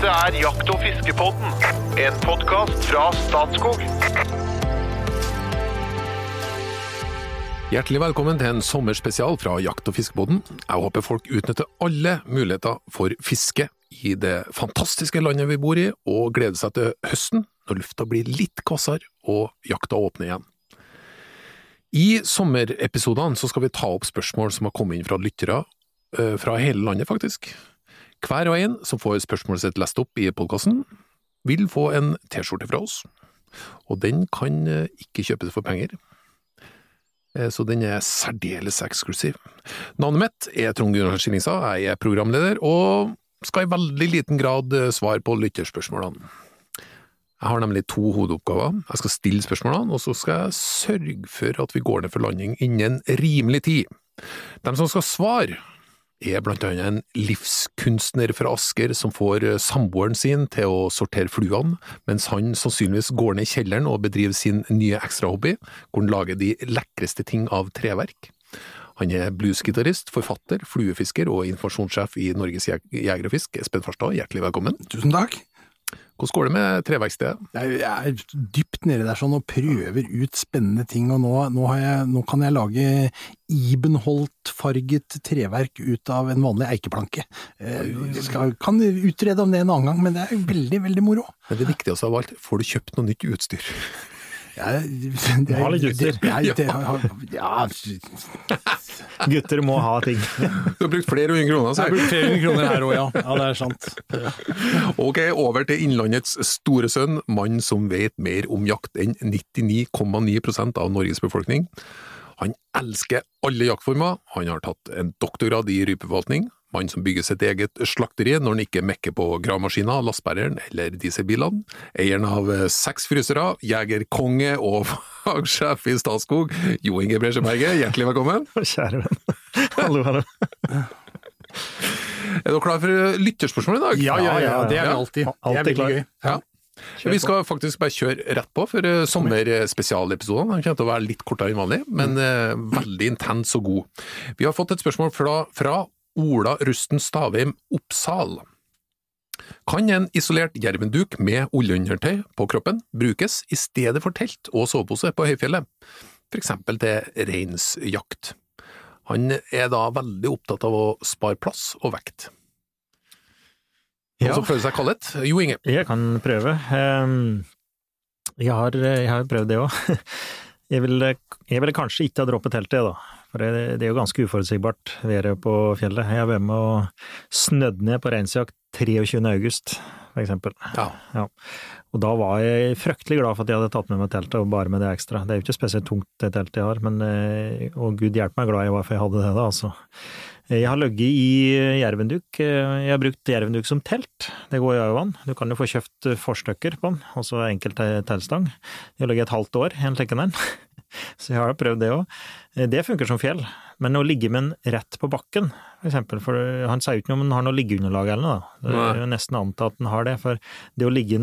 Dette er Jakt- og fiskepodden, en podkast fra Statskog. Hjertelig velkommen til en sommerspesial fra Jakt- og fiskepodden. Jeg håper folk utnytter alle muligheter for fiske i det fantastiske landet vi bor i, og gleder seg til høsten, når lufta blir litt kvassere og jakta åpner igjen. I sommerepisodene skal vi ta opp spørsmål som har kommet inn fra lyttere eh, fra hele landet, faktisk. Hver og en som får spørsmålet sitt lest opp i podkasten, vil få en T-skjorte fra oss, og den kan eh, ikke kjøpes for penger. Eh, så den er særdeles eksklusiv. Navnet mitt er Trond Gunnar Skillingstad, jeg er programleder, og skal i veldig liten grad eh, svare på lytterspørsmålene. Jeg har nemlig to hovedoppgaver. Jeg skal stille spørsmålene, og så skal jeg sørge for at vi går ned for landing innen rimelig tid. De som skal svare, er blant annet en livskunstner fra Asker som får eh, samboeren sin til å sortere fluene, mens han sannsynligvis går ned i kjelleren og bedriver sin nye ekstrahobby, hvor han lager de lekreste ting av treverk. Han er bluesgitarist, forfatter, fluefisker og informasjonssjef i Norges Jeg- Jeger og Fisk. Espen Farstad, hjertelig velkommen. Tusen takk. Hvordan går det med treverkstedet? Jeg er dypt nede der sånn og prøver ut spennende ting, og nå, nå, har jeg, nå kan jeg lage Ibenholt-farget treverk ut av en vanlig eikeplanke. Eh, Jeg skal, kan utrede om det en annen gang, men det er veldig, veldig moro. Men det viktigste av alt, får du kjøpt noe nytt utstyr? Jeg, det, Ha litt utstyr. det- det- Ja, Gutter må ha ting. Du har brukt flere hundre kroner, jeg har brukt 300 kroner her òg, ja. ja. Det er sant. Ok, over til Innlandets store sønn, mann som vet mer om jakt enn 99,9% av Norges befolkning. Han elsker alle jaktformer, han har tatt en doktorgrad i rypeforvaltning, mann som bygger sitt eget slakteri når han ikke mekker på gravemaskiner, lastebæreren eller dieselbilene, eieren av eh, seks frysere, jegerkonge og fagsjef i Statskog, Jo Inge Bresjeberget, hjertelig velkommen. Kjære venn. Hallo, hallo. Er dere klar for lytterspørsmål i dag? Ja, ja, ja, det er vi alltid. Det er veldig gøy. Ja. Vi skal faktisk bare kjøre rett på for eh, sommerspesialepisodene. Den kommer til å være litt kortere enn vanlig, men eh, veldig intens og god. Vi har fått et spørsmål fra, fra Ola Rusten Stavheim Oppsal. Kan en isolert jervenduk med oljeundertøy på kroppen brukes i stedet for telt og sovepose på høyfjellet, for eksempel til reinsjakt? Han er da veldig opptatt av å spare plass og vekt. Ja. Og så føler seg kallet. Jo Inge. Jeg kan prøve. Ehm, Jeg har, jeg har prøvd det òg. Jeg jeg ville kanskje ikke ha droppet teltet, da. For det, det er jo ganske uforutsigbart været på fjellet. Jeg har vært med og snødd ned på reinsjakt 23. august, for eksempel. Ja. Og da var jeg fryktelig glad for at jeg hadde tatt med meg teltet, og bare med det ekstra. Det er jo ikke spesielt tungt, det teltet jeg har, men eh, og gud hjelpe meg glad jeg var for jeg hadde det, da, altså. Jeg har ligget i jervenduk. Jeg har brukt jervenduk som telt. Det går jo an. Du kan jo få kjøpt forstykker på den, og så enkelt teltstang. Jeg har ligget et halvt år i en slik en. Så jeg har prøvd det òg. Det funker som fjell. Men å ligge med den rett på bakken, for eksempel, for han sier jo ikke noe om han har noe liggeunderlag eller noe. da. Det er jo nesten anta at han har det, for det å ligge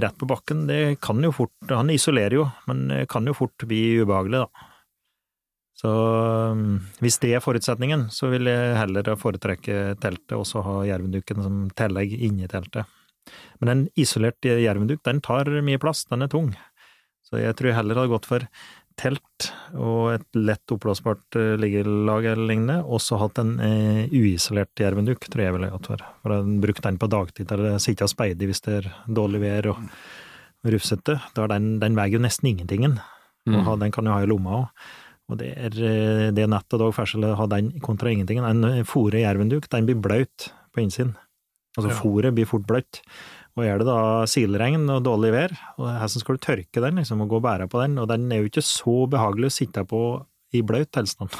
rett på bakken, det kan jo fort Han isolerer jo, men det kan jo fort bli ubehagelig, da. Så um, hvis det er forutsetningen, så vil jeg heller foretrekke teltet og så ha jervenduken som tillegg inni teltet. Men en isolert jervenduk, den tar mye plass, den er tung. Så jeg tror jeg heller hadde gått for telt og et lett oppblåsbart eh, liggelag eller lignende, og så hatt en eh, uisolert jervenduk, tror jeg ville gått for. For å bruke den på dagtid, eller sitter og speider hvis det er dårlig vær og rufsete. Da er den, den veier jo nesten ingentingen. Mm. ha, den kan du ha i lomma òg. Og det er, eh, det er nett og dag forskjell å ha den kontra ingentingen. En fòret jervenduk, den blir blaut på innsiden. Altså Ja. fòret blir fort bløtt. Og er det da silregn og dårlig vær, og hvordan skal du tørke den, liksom, og gå og bære på den? Og den er jo ikke så behagelig å sitte på i bløt tilstand.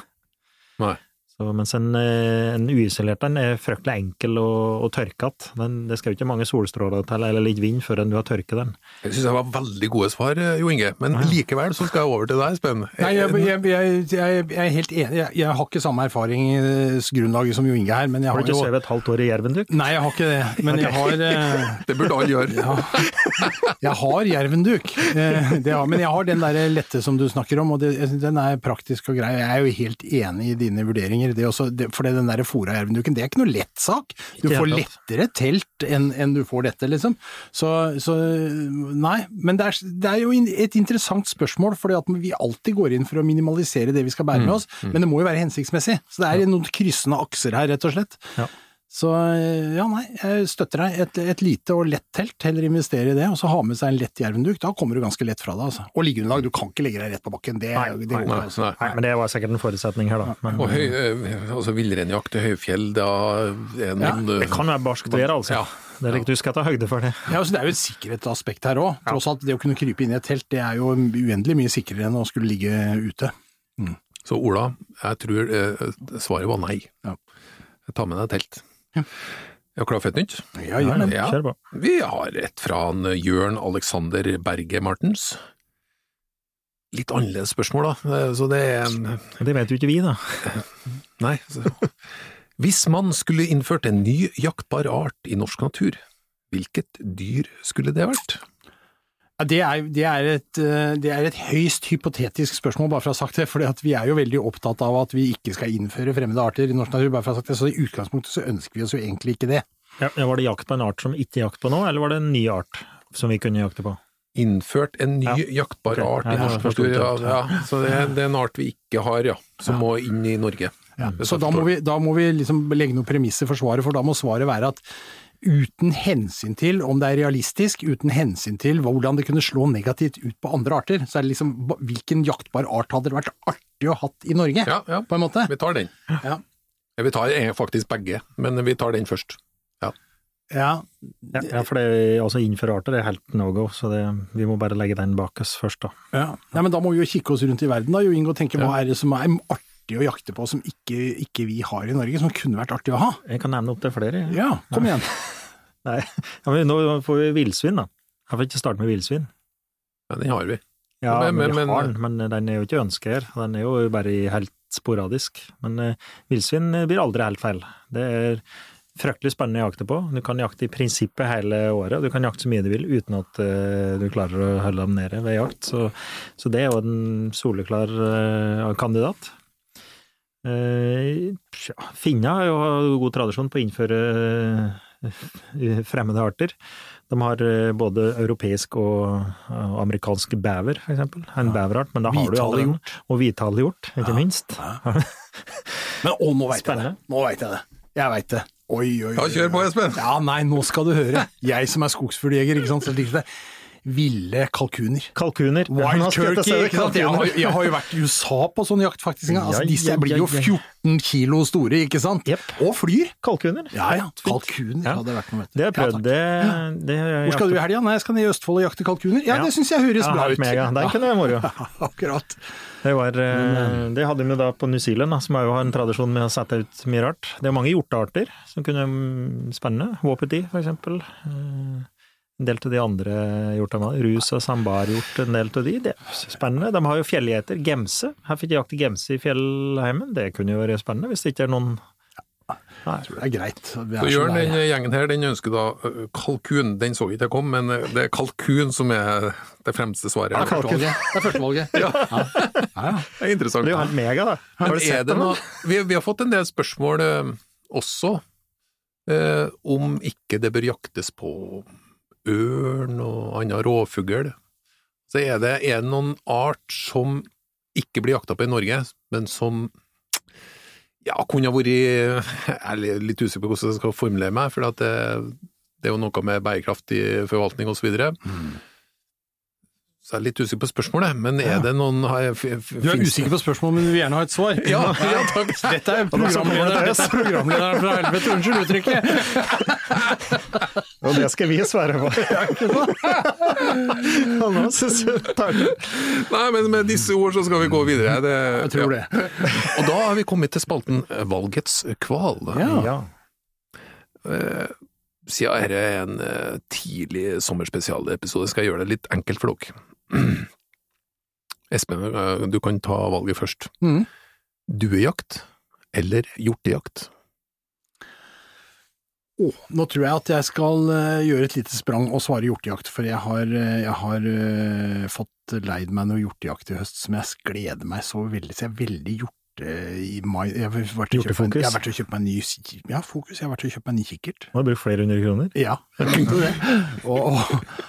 Nei. Så, mens en, eh, en uisolert en er fryktelig enkel å, å tørke igjen. Det skal jo ikke mange solstråler til, eller litt vind, før du har tørket den. Jeg synes det var veldig gode svar, eh, Jo Inge, men likevel så skal jeg over til deg, Espen. Nei, jeg, jeg, jeg, jeg, jeg er helt enig. Jeg, jeg har ikke samme erfaringsgrunnlag som Jo Inge her, men jeg Har har du ikke jo sovet et halvt år i jervenduk? Nei, jeg har ikke det. Men jeg har eh, Det burde alle gjøre. Ja. Jeg har jervenduk, det har, men jeg har den der lette som du snakker om, og det, den er praktisk og grei. Jeg er jo helt enig i dine vurderinger. Lenger. Det også, det, for den der fora jervenduken, det er ikke noe lett sak. Du får lettere telt enn en du får dette, liksom. Så, så nei. Men det er, det er jo et interessant spørsmål, fordi at vi alltid går inn for å minimalisere det vi skal bære med oss, men det må jo være hensiktsmessig. Så det er noen kryssende akser her, rett og slett. Ja. Så ja, nei, jeg støtter deg. Et, et lite og lett telt, heller investere i det, og så ha med seg en lett jervenduk. Da kommer du ganske lett fra det, altså. Og liggeunderlag, du kan ikke legge deg rett på bakken. Det, Nei, det nei, går. Nei, altså. nei. Nei, men det var sikkert en forutsetning her, da. Men, Og høy, eh, altså villreinjakt i høyfjell, da er noen det kan være barskt vær, altså. Ja. Det er litt du skal ta høyde for det. Ja, altså Det er jo et sikkerhetsaspekt her òg. Tross alt, det å kunne krype inn i et telt, det er jo uendelig mye sikrere enn å skulle ligge ute. Så Ola, jeg tror eh, svaret var nei. Ja. Ta med deg telt. Ja. Er du klar for et nytt? Ja, gjør det. Ja. Kjør på. Vi har et fra Jørn Alexander Berge Martens. Litt annerledes spørsmål, da. Eh, Så det er Det vet jo ikke vi, da. Nei. Så. Hvis man skulle innført en ny jaktbar art i norsk natur, hvilket dyr skulle det vært? Ja, det, er, det, er et, eh, det er et høyst hypotetisk spørsmål, bare for å ha sagt det. For vi er jo veldig opptatt av at vi ikke skal innføre fremmede arter i norsk natur. bare for å ha sagt det, Så i utgangspunktet så ønsker vi oss jo egentlig ikke det. Ja, var det jakt på en art som ikke jakt på nå, eller var det en ny art som vi kunne jakte på? Innført en ny Ja. jaktbar okay. art i norsk natur, ja. Så det er, det er en art vi ikke har, ja. Som må inn i Norge. Ja, så da må, vi, da må vi liksom legge noen premisser for svaret, for da må svaret være at uten hensyn til om det er realistisk, uten hensyn til hvordan det kunne slå negativt ut på andre arter, så er det liksom hvilken jaktbar art hadde det vært artig å ha hatt i Norge, Ja, ja. på en måte. Vi tar den. Ja. Vi tar eh, faktisk begge, men vi tar den først. Ja, Ja, ja for det, altså innenfor arter er helt no go, så det, vi må bare legge den bak oss først, da. ja. Men da må vi jo kikke oss rundt i verden da, Jo Inge, og tenke hva er det som er artig å jakte på som ikke, ikke vi har i Norge, som kunne vært artig å ha? Jeg kan nevne opp til flere. Ja, Ja, kom igjen. Nei, ja, men nå får vi villsvin, da. Jeg får ikke starte med villsvin. Ja, den har vi. Ja, Men- men, vi har den, men den er jo ikke ønsket her. Den er jo bare helt sporadisk. Men uh, villsvin blir aldri helt feil. Det er fryktelig spennende å jakte på. Du kan jakte i prinsippet hele året. Du kan jakte så mye du vil uten at uh, du klarer å holde dem nede ved jakt. Så, så det er jo en soleklar uh, kandidat. Eh, ja, har jo god tradisjon på å innføre eh, fremmede arter. De har eh, både europeisk og amerikansk bever, for eksempel. En beverart, men da har du jo allerede Hvithalegjort. Og hvithalegjort, ikke minst. Men å, nå veit jeg det. Nå veit jeg det. Jeg veit det. Oi, oi, oi. Ja, kjør på, Espen. Ja, nei, nå skal du høre. Jeg som er skogsfugljeger, ikke sant. Det. Ville kalkuner. Kalkuner. Wild til turkey, det. Jeg har, jeg har jo vært i USA på sånn jakt, faktisk. Altså, disse ja, blir jo ja, ja. 14 kilo store, ikke sant. Yep. Og flyr. Kalkuner. Ja ja, kalkuner Ja. hadde vært noe, vet du. Det har jeg prøvd. Ja, det, det Hvor skal du i helga? Nei, jeg skal ned i Østfold og jakte kalkuner. Ja, Ja. det syns jeg høres Ja, bra ut. mega. Den kunne være moro. Akkurat. Det, var, eh, det hadde vi da på New Zealand, som jo har en tradisjon med å sette ut mye rart. Det er mange hjortearter som kunne mm, spenne. Wapiti, for eksempel. En del av de andre hjortene. Rus og sambarhjort, en del av de. Det er spennende. De har jo fjellgjeter. Gemse. Her fikk de jakte gemse i fjellheimen. Det kunne jo være spennende, hvis det ikke er noen Nei. Det er greit. Vi er Så Jørn, den gjengen her, den ønsker da kalkun. Den så ikke jeg kom, men det er kalkun som er det fremste svaret. Førstevalget. Det er førstevalget. Ja. Ja, ja. Det er interessant. Det er jo helt mega, da. Har Men du sett det nå? noe, vi, vi har fått en del spørsmål også eh, om ikke det bør jaktes på ørn og annen rovfugl. Så er det, er det noen art som ikke blir jakta på i Norge, men som ja, kunne ha vært Jeg er litt usikker på hvordan jeg skal formulere meg, for det, det er jo noe med bærekraftig forvaltning osv. Videre. Så jeg er litt usikker på spørsmålet, men er Ja. det noen har jeg- Du er usikker på spørsmålet, men du vil gjerne ha et svar? Ja, ja, takk. Dette er programlederen, dette er programlederen fra helvete, unnskyld uttrykket! Og det skal vi svare på. Nei, men med disse ord så skal vi gå videre. Det, Jeg tror det. Og da har vi kommet til spalten Valgets kval. Ja. Ja. Eh, Siden dette er en eh, tidlig sommerspesialepisode, skal jeg gjøre det litt enkelt for dere. Espen, eh, du kan ta valget først. Mm. Duejakt eller hjortejakt? Åh, nå tror jeg at jeg skal eh, gjøre et lite sprang og svare hjortejakt, for jeg har, eh, jeg har uh, fått leid meg noe hjortejakt i høst som jeg gleder meg så veldig, så jeg er veldig hjorte i mai Jeg har vært og kjøpt meg- jeg har vært og kjøpt meg en ny Ja, fokus. Jeg har vært og kjøpt meg en ny kikkert. Du brukt flere hundre kroner. Ja, jeg tenkte det. Og, og,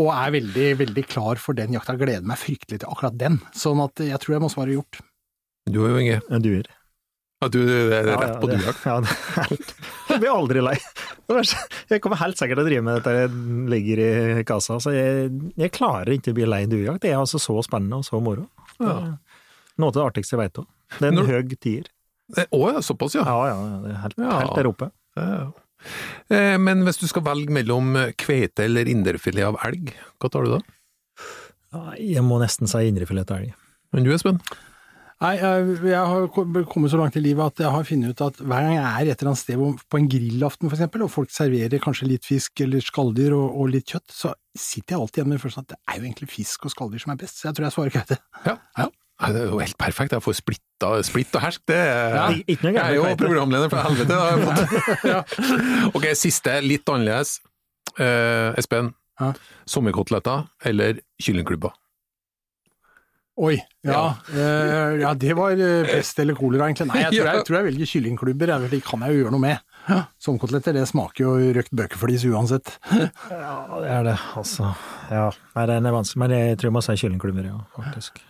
og er veldig, veldig klar for den jakta. Gleder meg fryktelig til akkurat den. Sånn at jeg tror jeg må svare gjort. Du er jo Inge. En duer. Ja, du, er rett ja, på det- duejakt. Ja, er helt Jeg blir aldri lei. Jeg kommer helt sikkert til å drive med dette jeg ligger i kassa, så jeg, jeg klarer ikke å bli lei duejakt. Det er altså så spennende og så moro. Ja. Noe av det artigste jeg veit òg. Det er en Når- høy tier. Å ja, såpass, ja. Ja, ja, det er helt, Ja. helt der oppe. Ja. Eh, Men hvis du skal velge mellom kveite eller indrefilet av elg, hva tar du da? Jeg må nesten si indrefilet av elg. Men du, Espen? Nei, jeg, jeg har kommet så langt i livet at jeg har funnet ut at hver gang jeg er et eller annet sted på en grillaften for eksempel, og folk serverer kanskje litt fisk eller skalldyr og, og litt kjøtt, så sitter jeg alltid igjen med følelsen at det er jo egentlig fisk og skalldyr som er best, så jeg tror jeg svarer kveite. Ja. Nei, det er jo helt perfekt. Jeg får splitta, splitt og hersk. Det er, Ja, Ikke noe jeg er jo programleder for helvete. Jeg ok, siste, litt annerledes. Eh, Espen, Ja. sommerkoteletter eller kyllingklubber? Oi, ja, eh, ja det var eh, pest eller kolera egentlig. Nei, jeg tror jeg, Ja. tror jeg velger kyllingklubber, for det kan jeg jo gjøre noe med. Sommerkoteletter, det smaker jo røkt bøkeflis uansett. Ja, det er det, altså. Ja, Nei, den er vanskelig, men jeg tror jeg må si kyllingklubber, ja, faktisk.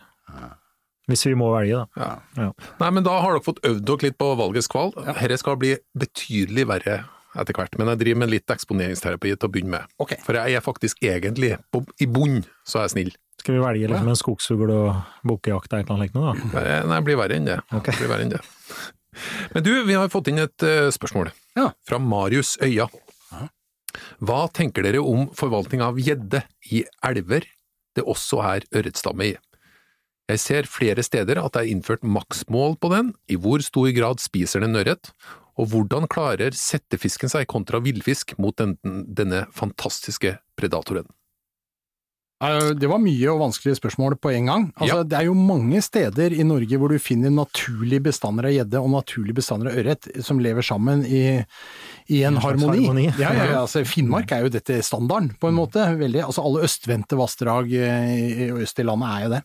Hvis vi må velge, da. Ja. Ja. Nei, men da har dere fått øvd dere litt på valgets kval. Dette skal bli betydelig verre etter hvert, men jeg driver med litt eksponeringsterapi til å begynne med. Okay. For jeg er faktisk egentlig, på, i bunnen, så er jeg snill. Skal vi velge liksom en skogsfugl og bukkejakt eller noe nå, da? Nei, Nei, det blir verre enn det. Okay. Det blir verre enn det. Men du, vi har fått inn et uh, spørsmål. Ja. Fra Marius Øya. Hva tenker dere om forvaltning av gjedde i elver det også er ørretstamme i? Jeg ser flere steder at det er innført maksmål på den, i hvor stor grad spiser den ørret, og hvordan klarer settefisken seg kontra villfisk mot den, denne fantastiske predatoren? Eh, Det var mye og vanskelige spørsmål på en gang. Altså, Ja. Det er jo mange steder i Norge hvor du finner naturlige bestander av gjedde og naturlige bestander av ørret som lever sammen i, i en En harmoni. harmoni. Ja, ja, altså, Finnmark er jo dette standarden, på en måte. Veldig, altså Alle østvendte vassdrag eh, i øst i landet er jo det.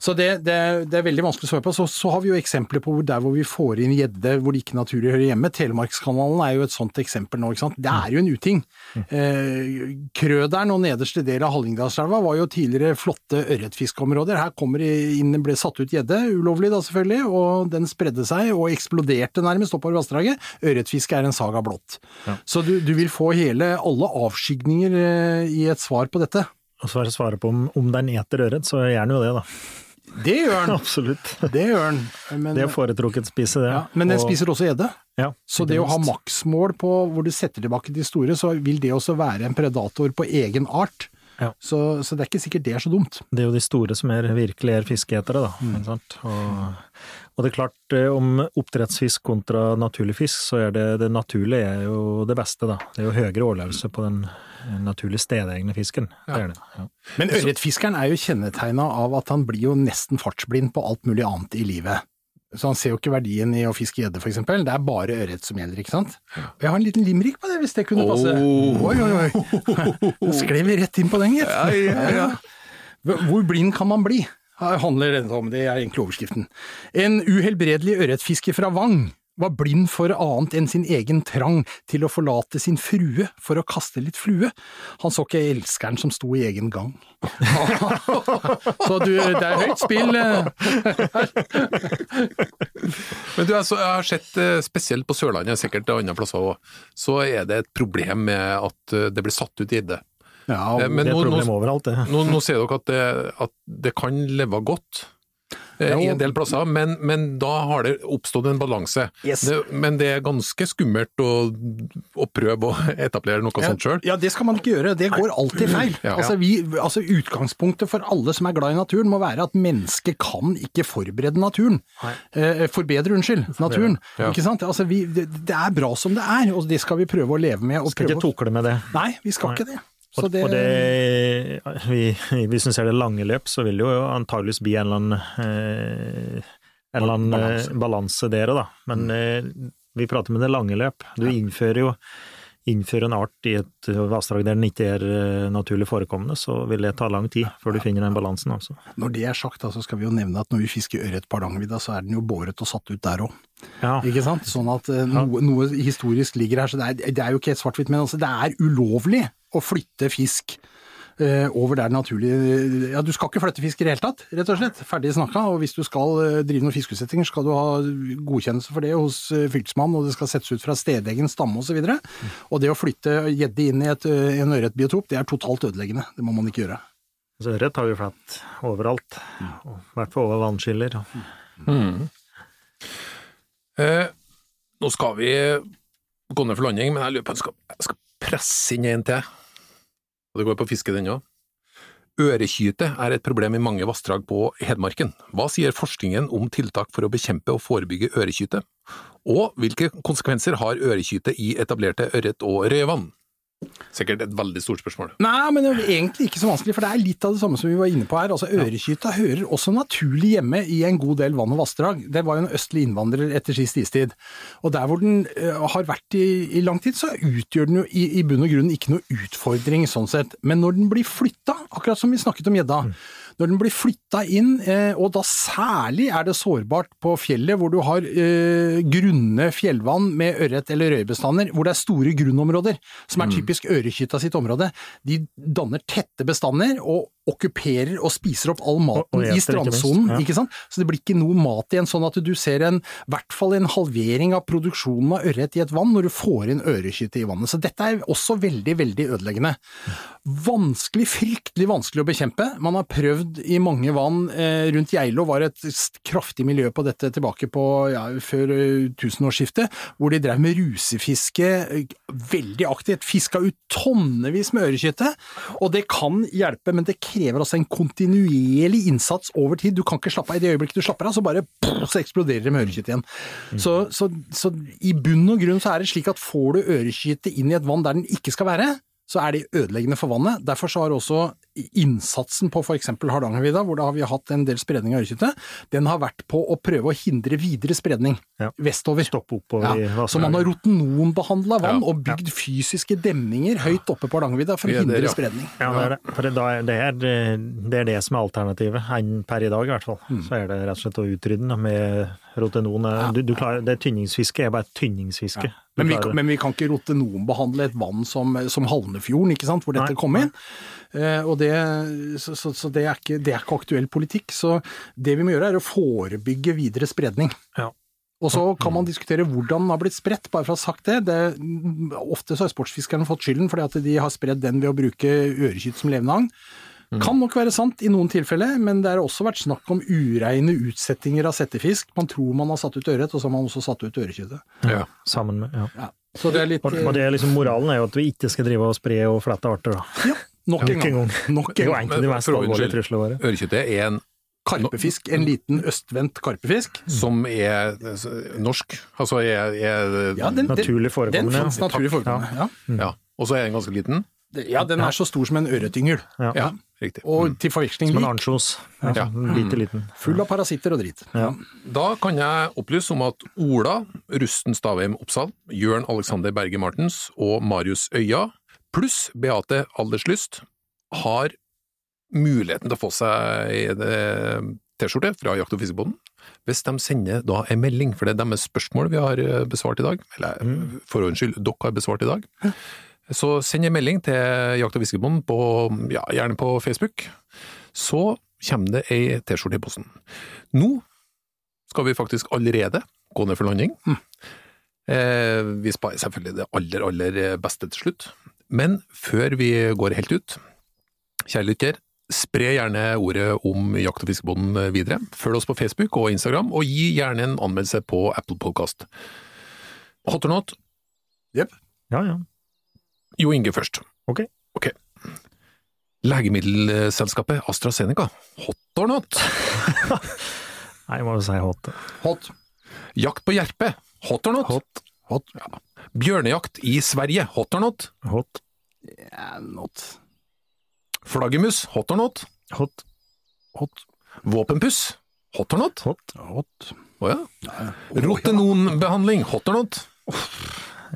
Så det, det, det er veldig vanskelig å svare på. Så, så har vi jo eksempler på hvor der hvor vi får inn gjedde hvor det ikke naturlig hører hjemme. Telemarkskanalen er jo et sånt eksempel nå. ikke sant? Det er jo en uting. Eh, Krøderen og nederste del av Hallingdalselva var jo tidligere flotte ørretfiskeområder. Her kommer det inn, ble satt ut gjedde, ulovlig da selvfølgelig, og den spredde seg og eksploderte nærmest oppover vassdraget. Ørretfiske er en saga blått. Så du, du vil få hele, alle avskygninger eh, i et svar på dette. Og så er det svaret på om, om den eter ørret, så gjør den jo det, da. Det gjør den. Absolutt. Det gjør den. Men, Det er foretrukket spise, det. ja, men den Og- spiser også gjedde. ja, Så ikke det å ha maksmål på hvor du setter tilbake de store, så vil det også være en predator på egen art. Ja. Så, så det er ikke sikkert det er så dumt. Det er jo de store som er virkelig er fiskeetere, da. Mm. Og, og det er klart, eh, om oppdrettsfisk kontra naturlig fisk, så er det det naturlige er jo det beste, da. Det er jo høyere overlevelse på den naturlig stedegne fisken. Det er det. Ja. Men ørretfiskeren er jo kjennetegna av at han blir jo nesten fartsblind på alt mulig annet i livet. Så han ser jo ikke verdien i å fiske gjedde, for eksempel. Det er bare ørret som gjelder, ikke sant. Og jeg har en liten limrik på det, hvis det kunne passe. Oh. Oi, oi, oi. Nå skled vi rett inn på den, gitt. Ja, ja, ja. Hvor blind kan man bli? Her handler dette om, det er egentlig overskriften. En uhelbredelig ørretfisker fra Vang var blind for annet enn sin egen trang til å forlate sin frue for å kaste litt flue. Han så ikke elskeren som sto i egen gang. så du, det er høyt spill. eh. Men du, altså, jeg har sett eh, spesielt på Sørlandet, sikkert andre plasser òg, så er det et problem med at eh, det blir satt ut gjedde. Ja, Men Det er et problem nå, overalt, det. nå, nå ser dere at det, at det kan leve godt i en del plasser, men, men da har det oppstått en balanse. Yes. Det, men det er ganske skummelt å, å prøve å etablere noe sånt sjøl. Ja, det skal man ikke gjøre. Det går alltid feil. Ja. Altså, vi, altså, utgangspunktet for alle som er glad i naturen, må være at mennesket kan ikke forberede naturen. Eh, forbedre, unnskyld, naturen. Ja. Ikke sant? Altså, vi, det, det er bra som det er, og det skal vi prøve å leve med. Og Skal prøve ikke tukle med det. Nei, vi skal ikke det. Så det... og det, vi, hvis vi ser det lange løp, så vil det jo antageligvis bli en eller annen, eh, en eller annen Balanse. balanse. der òg, da. Men eh, vi prater med det lange løp. Du innfører jo innfører en art i et vassdrag der den ikke er eh, naturlig forekommende, så vil det ta lang tid før du finner den balansen, altså. Når det er sagt, så skal vi jo nevne at når vi fisker ørret på Hardangervidda, så er den jo båret og satt ut der òg. Ja. Ikke sant? Sånn at eh, noe, noe historisk ligger her. Så det er, det er jo ikke helt svart-hvitt, men altså, det er ulovlig å flytte fisk eh, over der naturlig Ja, du skal ikke flytte fisk i det hele tatt, rett og slett. Ferdig snakka. Og hvis du skal eh, drive noen fiskeutsettinger, skal du ha godkjennelse for det hos eh, fylkesmannen, og det skal settes ut fra stedegen stamme osv. Og, så og det å flytte gjedde inn i et, eh, en ørretbiotop, det er totalt ødeleggende. Det må man ikke gjøre. Så ørret har vi flatt overalt, i hvert fall over vannskiller. Eh, nå skal vi gå ned for landing, men jeg lurer på om jeg skal presse inn en til. Og det går på fiske, den òg. Ørekyte er et problem i mange vassdrag på Hedmarken. Hva sier forskningen om tiltak for å bekjempe og forebygge ørekyte? Og hvilke konsekvenser har ørekyte i etablerte ørret- og rødvann? Sikkert et veldig stort spørsmål. Nei, men det er egentlig ikke så vanskelig, for det er litt av det samme som vi var inne på her. Altså, Ørekyta hører også naturlig hjemme i en god del vann og vassdrag. Det var jo en østlig innvandrer etter sist istid. Og der hvor den eh, har vært i, i lang tid, så utgjør den jo i, i bunn og grunn ikke noe utfordring sånn sett. Men når den blir flytta, akkurat som vi snakket om gjedda, når den blir flytta inn, eh, og da særlig er det sårbart på fjellet hvor du har eh, grunne fjellvann med ørret eller røybestander, hvor det er store grunnområder, som er typisk ørekytta sitt område, de danner tette bestander og okkuperer og spiser opp all maten i strandsonen. ikke Ja. ikke sant? Så det blir ikke noe mat igjen, sånn at du ser en, i hvert fall en halvering av produksjonen av ørret i et vann når du får inn ørekytte i vannet. Så dette er også veldig, veldig ødeleggende. Vanskelig, fryktelig vanskelig å bekjempe. Man har prøvd i mange vann. Eh, rundt Geilo var et kraftig miljø på dette tilbake på ja, før eh, tusenårsskiftet, hvor de drev med rusefiske eh, veldig aktivt. Fiska ut tonnevis med ørekjøttet. og det kan hjelpe, men det krever altså en kontinuerlig innsats over tid. Du kan ikke slappe av i det øyeblikket du slapper av, så bare så eksploderer det med ørekjøtt igjen. Så, så, så i bunn og grunn så er det slik at får du ørekjøttet inn i et vann der den ikke skal være, så er det ødeleggende for vannet. Derfor så har også innsatsen på f.eks. Hardangervidda, hvor da har vi hatt en del spredning av ørekytte, den har vært på å prøve å hindre videre spredning Ja. vestover. Stoppe oppover i Ja, så man har rotenonbehandla vann Ja. og bygd fysiske demninger høyt oppe på Hardangervidda for å hindre ja. spredning. Ja, det er det. For det, da er- det, er, det er det som er alternativet, enn per i dag i hvert fall. Mm. Så er det rett og slett å utrydde den med rotenon. Du, du klarer, det tynningsfiske er bare et tynningsfiske. Men vi, men vi kan ikke rotenonbehandle et vann som, som Halnefjorden, ikke sant, hvor dette Nei, kom inn. Eh, og det, så så, så det, er ikke, det er ikke aktuell politikk. Så det vi må gjøre er å forebygge videre spredning. Ja. Og så kan man diskutere hvordan den har blitt spredt, bare for å ha sagt det. det ofte så har sportsfiskerne fått skylden fordi at de har spredd den ved å bruke ørekytt som levende agn. Kan nok være sant i noen tilfeller, men det har også vært snakk om ureine utsettinger av settefisk. Man tror man har satt ut ørret, og så har man også satt ut ørekjøttet. Ja. Sammen med, ja. Ja. Så det er litt og det er liksom moralen er jo at vi ikke skal drive og spre og flette arter, da. Ja, nok en gang. Nok en gang. egentlig de Men mest alvorlige truslene våre. Ørekjøttet er en Karpefisk, en liten østvendt karpefisk. som er norsk, altså er, er Ja, den, naturlig forekommende. den fins naturlig forekommende. Ja. ja. Og så er den ganske liten. ja, den er så stor som en øretyngel. Ja. Ja. Riktig. Og til forveksling Som en ansjos. Ja, Lite liten. Full av parasitter og drit. Ja. Da kan jeg opplyse om at Ola Rusten Stavheim Oppsal, Jørn Alexander Berge Martens og Marius Øya, pluss Beate Alderslyst, har muligheten til å få seg eh, T-skjorte fra Jakt- og fiskebonden, hvis de sender da en melding, for det er deres spørsmål vi har eh, besvart i dag, eller for ordens skyld, dere har besvart i dag. Så send en melding til Jakt- og fiskebonden, på, ja, gjerne på Facebook, så kommer det ei T-skjorte i posten. Nå skal vi faktisk allerede gå ned for landing. Eh, vi sparer selvfølgelig det aller, aller beste til slutt. Men før vi går helt ut, kjære lytter, spre gjerne ordet om Jakt- og fiskebonden videre. Følg oss på Facebook og Instagram, og gi gjerne en anmeldelse på Apple Podcast. Hot or not? Jepp. Ja, ja. Jo Inge først. Ok. Ok. Legemiddelselskapet AstraZeneca, hot or not? Nei, jeg må jo si hot. Hot. Jakt på jerpe, hot or not? Hot. Hot. Bjørnejakt i Sverige, hot or not? Hot. Yeah, not. Flaggermus, hot or not? Hot. Hot. Våpenpuss, hot or not? Hot. Hot. Å ja. Rotenonbehandling, hot or not?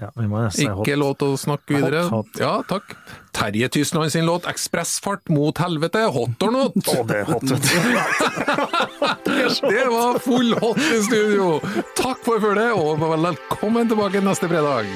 Ja. Ikke lov til å snakke videre. Hot, hot. Ja, takk. Terje Tysland sin låt 'Ekspressfart mot helvete', hot or not? Å, det er hot, vet du. Det var full hot i studio! Takk for følget, og velkommen tilbake neste fredag!